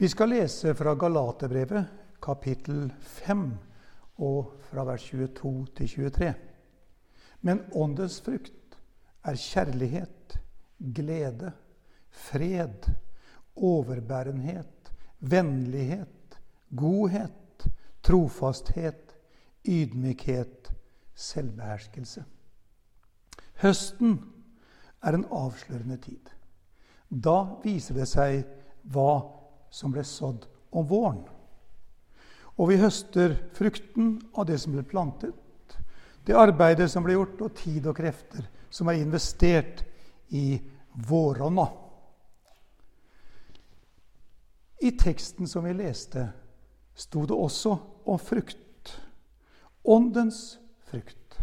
Vi skal lese fra Galaterbrevet, kapittel 5, og fra vers 22 til 23. Men åndens frukt er kjærlighet, glede, fred, overbærenhet, vennlighet, godhet, trofasthet, ydmykhet, selvbeherskelse. Høsten er en avslørende tid. Da viser det seg hva som ble sådd om våren. Og vi høster frukten av det som ble plantet, det arbeidet som ble gjort, og tid og krefter som er investert i våronna. I teksten som vi leste, sto det også om frukt. Åndens frukt.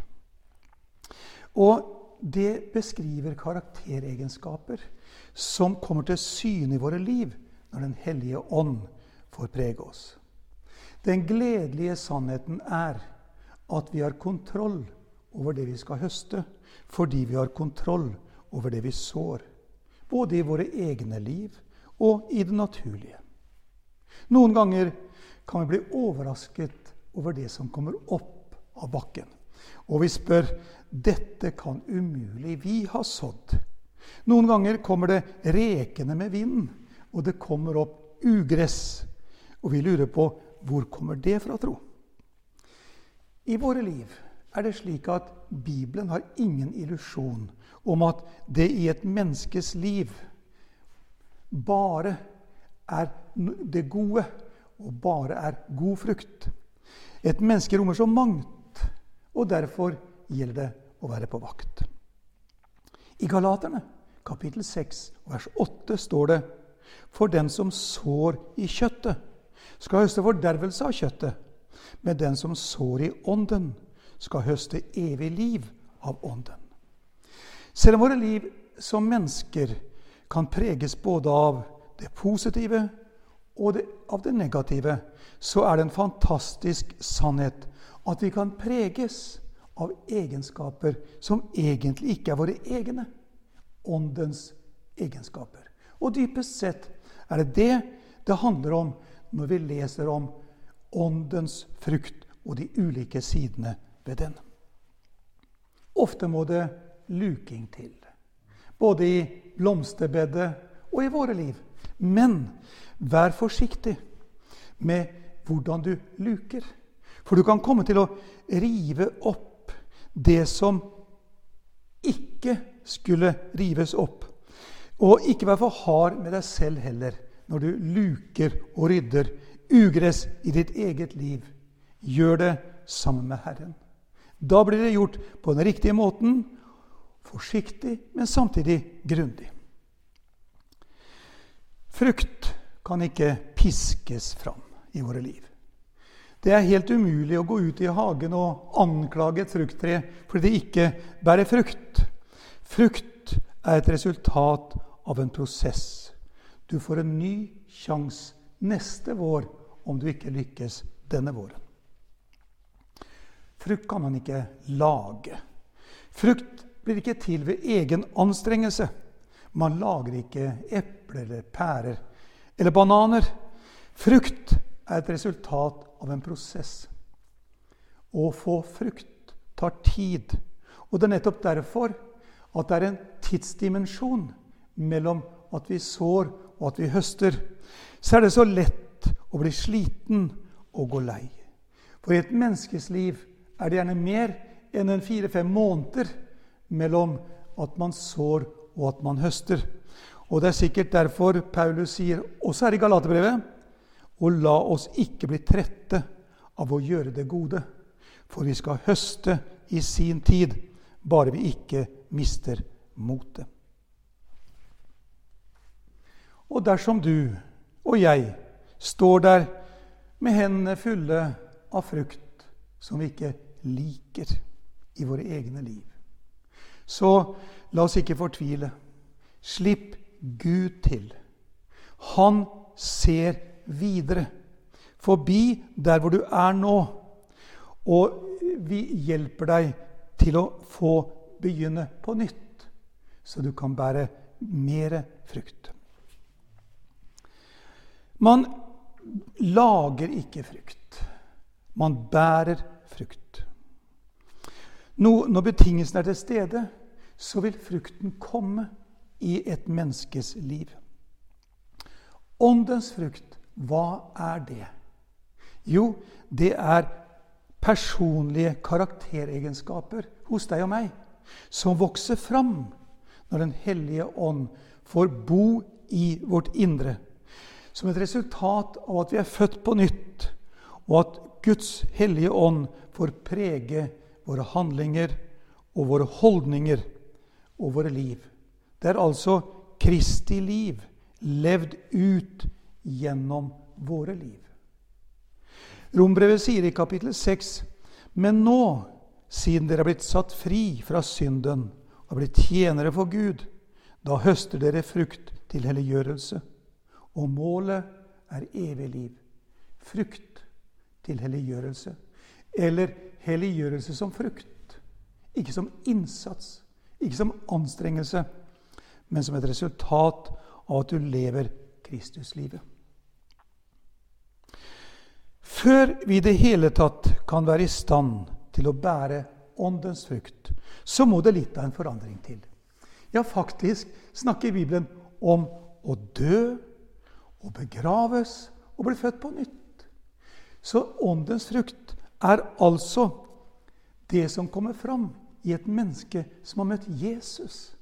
Og det beskriver karakteregenskaper som kommer til syne i våre liv når Den hellige ånd får prege oss. Den gledelige sannheten er at vi har kontroll over det vi skal høste, fordi vi har kontroll over det vi sår. Både i våre egne liv og i det naturlige. Noen ganger kan vi bli overrasket over det som kommer opp av bakken. Og vi spør dette kan umulig vi ha sådd. Noen ganger kommer det rekende med vinden, og det kommer opp ugress. Og vi lurer på hvor kommer det fra, tro? I våre liv er det slik at Bibelen har ingen illusjon om at det i et menneskes liv bare er det gode og bare er god frukt. Et menneske rommer så mangt, og derfor gjelder det å være på vakt. I Galaterne kapittel 6 vers 8 står det For den som sår i kjøttet, skal høste fordervelse av kjøttet. Men den som sår i ånden, skal høste evig liv av ånden. Selv om våre liv som mennesker kan preges både av det positive og det, av det negative, så er det en fantastisk sannhet at vi kan preges av egenskaper som egentlig ikke er våre egne. Åndens egenskaper. Og dypest sett er det det det handler om når vi leser om åndens frukt og de ulike sidene ved den. Ofte må det luking til, både i blomsterbedet og i våre liv. Men vær forsiktig med hvordan du luker. For du kan komme til å rive opp det som ikke skulle rives opp. Og ikke vær for hard med deg selv heller når du luker og rydder ugress i ditt eget liv. Gjør det sammen med Herren. Da blir det gjort på den riktige måten, forsiktig, men samtidig grundig. Frukt kan ikke piskes fram i våre liv. Det er helt umulig å gå ut i hagen og anklage et frukttre fordi det ikke bærer frukt. Frukt er et resultat av en prosess. Du får en ny sjanse neste vår om du ikke lykkes denne våren. Frukt kan man ikke lage. Frukt blir ikke til ved egen anstrengelse. Man lager ikke epler eller pærer eller bananer. Frukt er et resultat av en prosess. Å få frukt tar tid. Og det er nettopp derfor at det er en tidsdimensjon mellom at vi sår og at vi høster. Så er det så lett å bli sliten og gå lei. For i et menneskes liv er det gjerne mer enn en fire-fem måneder mellom at man sår og at man høster. Og det er sikkert derfor Paulus sier, også her i Galaterbrevet, og la oss ikke bli trette av å gjøre det gode, for vi skal høste i sin tid, bare vi ikke mister motet. Og dersom du og jeg står der med hendene fulle av frukt som vi ikke liker i våre egne liv, så la oss ikke fortvile. Slipp Gud til. Han ser videre. Forbi der hvor du er nå. Og vi hjelper deg til å få begynne på nytt, så du kan bære mer frukt. Man lager ikke frukt. Man bærer frukt. Nå, når betingelsene er til stede, så vil frukten komme i et menneskes liv. Åndens frukt, hva er det? Jo, det er personlige karakteregenskaper hos deg og meg som vokser fram når Den hellige ånd får bo i vårt indre. Som et resultat av at vi er født på nytt, og at Guds hellige ånd får prege våre handlinger og våre holdninger og våre liv. Det er altså Kristi liv levd ut gjennom våre liv. Rombrevet sier i kapittel 6.: Men nå, siden dere er blitt satt fri fra synden og blitt tjenere for Gud, da høster dere frukt til helliggjørelse. Og målet er evig liv. Frukt til helliggjørelse. Eller helliggjørelse som frukt. Ikke som innsats, ikke som anstrengelse, men som et resultat av at du lever Kristuslivet. Før vi i det hele tatt kan være i stand til å bære åndens frukt, så må det litt av en forandring til. Ja, faktisk snakker Bibelen om å dø og begraves og bli født på nytt. Så åndens frukt er altså det som kommer fram i et menneske som har møtt Jesus,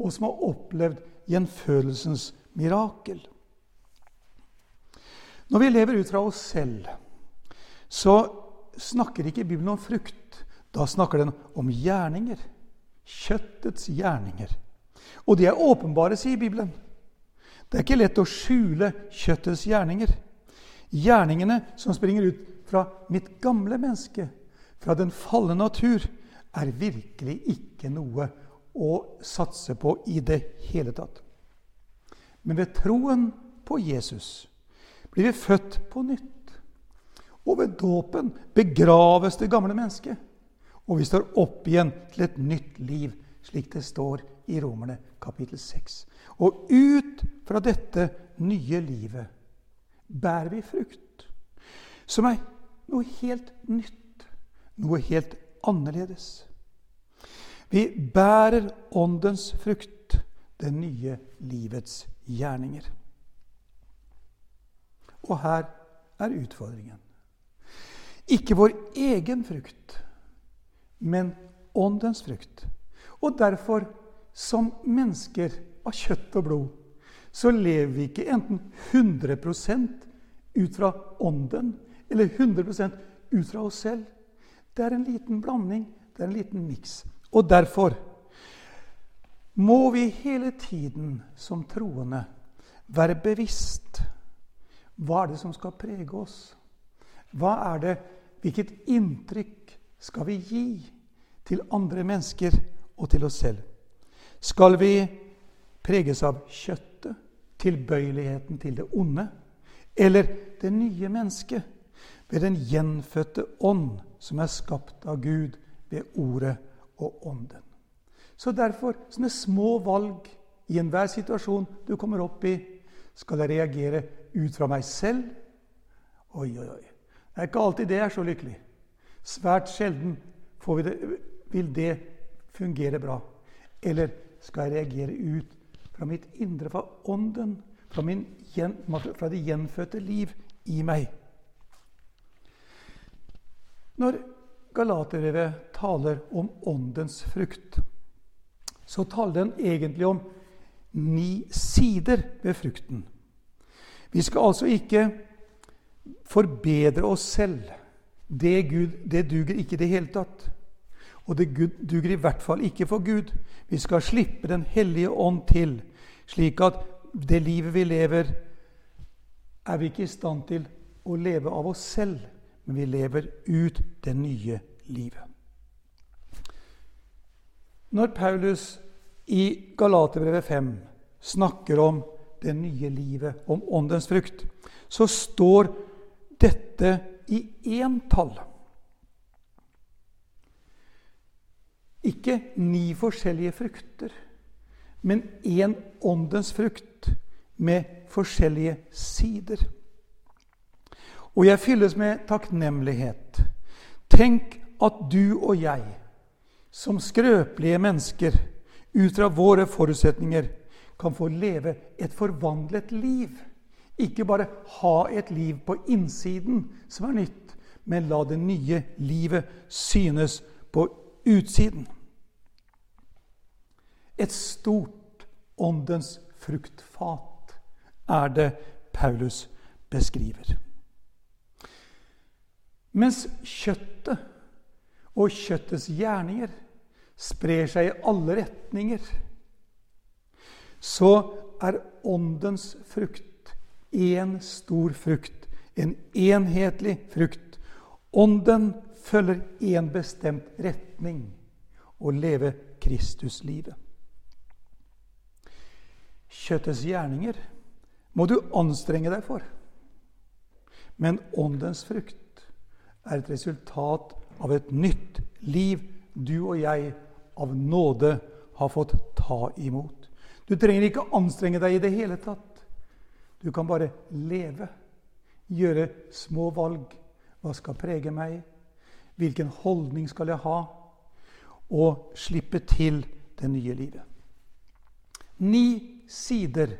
og som har opplevd gjenfølelsens mirakel. Når vi lever ut fra oss selv, så snakker ikke Bibelen om frukt. Da snakker den om gjerninger. Kjøttets gjerninger. Og de er åpenbare, sier Bibelen. Det er ikke lett å skjule kjøttets gjerninger. Gjerningene som springer ut fra mitt gamle menneske, fra den falne natur, er virkelig ikke noe å satse på i det hele tatt. Men ved troen på Jesus blir vi født på nytt. Og ved dåpen begraves det gamle mennesket. Og vi står opp igjen til et nytt liv, slik det står i Romerne kapittel 6. Og ut fra dette nye livet bærer vi frukt, som er noe helt nytt, noe helt annerledes. Vi bærer åndens frukt, det nye livets gjerninger. Og her er utfordringen. Ikke vår egen frukt, men åndens frukt. Og derfor, som mennesker av kjøtt og blod, så lever vi ikke enten 100 ut fra ånden eller 100 ut fra oss selv. Det er en liten blanding, det er en liten miks. Og derfor må vi hele tiden som troende være bevisst hva er det som skal prege oss. Hva er det, Hvilket inntrykk skal vi gi til andre mennesker og til oss selv? Skal vi preges av kjøttet, tilbøyeligheten til det onde, eller det nye mennesket ved den gjenfødte ånd som er skapt av Gud ved ordet og ånden? Så derfor, sånne små valg i enhver situasjon du kommer opp i, skal jeg reagere ut fra meg selv. Oi, oi, oi. Det er ikke alltid det er så lykkelig. Svært sjelden det, vil det fungere bra. Eller skal jeg reagere ut fra mitt indre, fra ånden, fra, min, fra det gjenfødte liv i meg? Når Galaterbrevet taler om åndens frukt, så taler den egentlig om ni sider ved frukten. Vi skal altså ikke forbedre oss selv. Det, Gud, det duger ikke i det hele tatt. Og det duger i hvert fall ikke for Gud. Vi skal slippe Den hellige ånd til, slik at det livet vi lever, er vi ikke i stand til å leve av oss selv, men vi lever ut det nye livet. Når Paulus i Galaterbrevet 5 snakker om det nye livet, om åndens frukt, så står dette i éntall. Ikke ni forskjellige frukter, men én åndens frukt med forskjellige sider. Og jeg fylles med takknemlighet. Tenk at du og jeg, som skrøpelige mennesker, ut fra våre forutsetninger, kan få leve et forvandlet liv. Ikke bare ha et liv på innsiden som er nytt, men la det nye livet synes på utsiden. Et stort åndens fruktfat er det Paulus beskriver. Mens kjøttet og kjøttets gjerninger sprer seg i alle retninger, så er åndens frukt én stor frukt, en enhetlig frukt. Ånden følger én bestemt retning å leve Kristuslivet. Kjøttets gjerninger må du anstrenge deg for. Men åndens frukt er et resultat av et nytt liv du og jeg av nåde har fått ta imot. Du trenger ikke anstrenge deg i det hele tatt. Du kan bare leve, gjøre små valg. Hva skal prege meg? Hvilken holdning skal jeg ha? Og slippe til det nye livet. Ni sider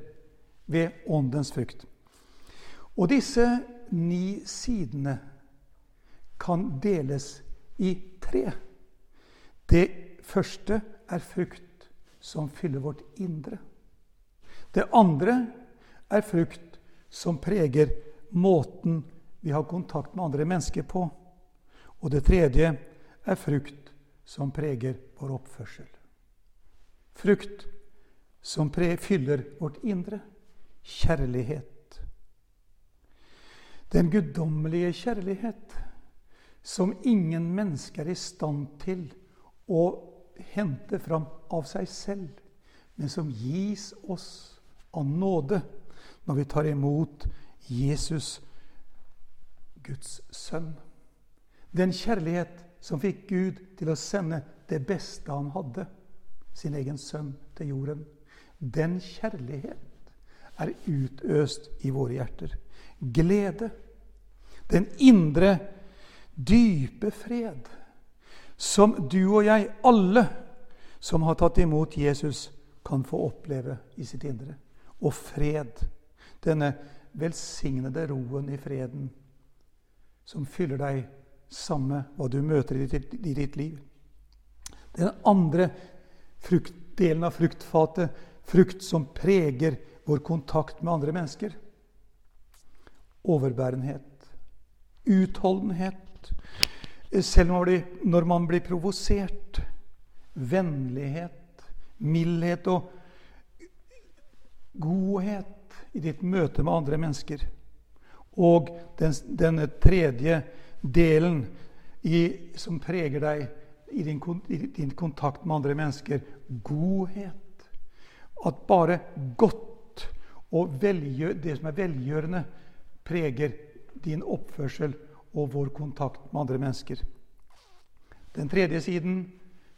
ved åndens frukt. Og disse ni sidene kan deles i tre. Det første er frukt som fyller vårt indre. Det andre er frukt som preger måten vi har kontakt med andre mennesker på. Og det tredje er frukt som preger vår oppførsel. Frukt som fyller vårt indre. Kjærlighet. Den guddommelige kjærlighet som ingen mennesker er i stand til å hente fram av seg selv, men som gis oss av nåde når vi tar imot Jesus, Guds sønn. Den kjærlighet som fikk Gud til å sende det beste han hadde, sin egen sønn, til jorden. Den kjærlighet er utøst i våre hjerter. Glede. Den indre dype fred som du og jeg, alle som har tatt imot Jesus, kan få oppleve i sitt indre. Og fred. Denne velsignede roen i freden som fyller deg samme hva du møter i ditt, liv. Den andre frukt, delen av fruktfatet, frukt som preger vår kontakt med andre mennesker. Overbærenhet, utholdenhet, selv når man blir provosert. Vennlighet, mildhet og godhet i ditt møte med andre mennesker. Og den, denne tredje delen i, som preger deg i din, i din, kontakt med andre mennesker godhet. At bare godt og velgjør, det som er velgjørende, preger din oppførsel og vår kontakt med andre mennesker. Den tredje siden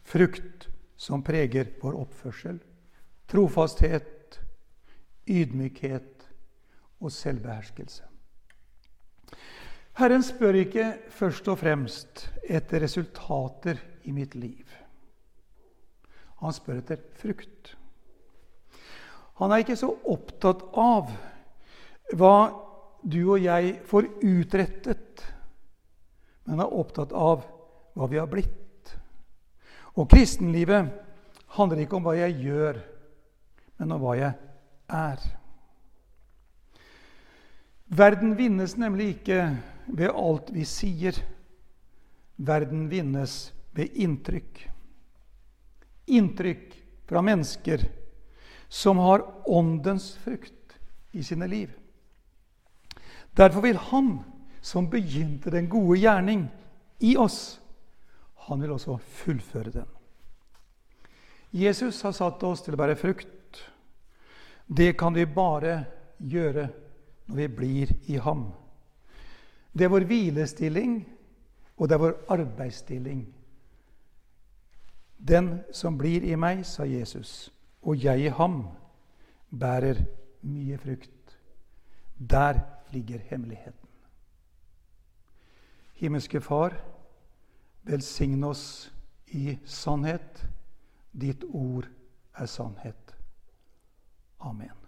frukt som preger vår oppførsel. Trofasthet, ydmykhet og selvbeherskelse. Herren spør ikke først og fremst etter resultater i mitt liv. Han spør etter frukt. Han er ikke så opptatt av hva du og jeg får utrettet men er opptatt av hva vi har blitt. Og kristenlivet handler ikke om hva jeg gjør, men om hva jeg er. Verden vinnes nemlig ikke ved alt vi sier. Verden vinnes ved inntrykk. Inntrykk fra mennesker som har åndens frukt i sine liv. Derfor vil han som begynte den gode gjerning i oss, han vil også fullføre den. Jesus har satt oss til å bære frukt. Det kan vi bare gjøre når vi blir i ham. Det er vår hvilestilling, og det er vår arbeidsstilling. Den som blir i meg, sa Jesus, og jeg i ham, bærer mye frukt. Der ligger hemmeligheten. Himmelske Far, velsign oss i sannhet. Ditt ord er sannhet. Amen.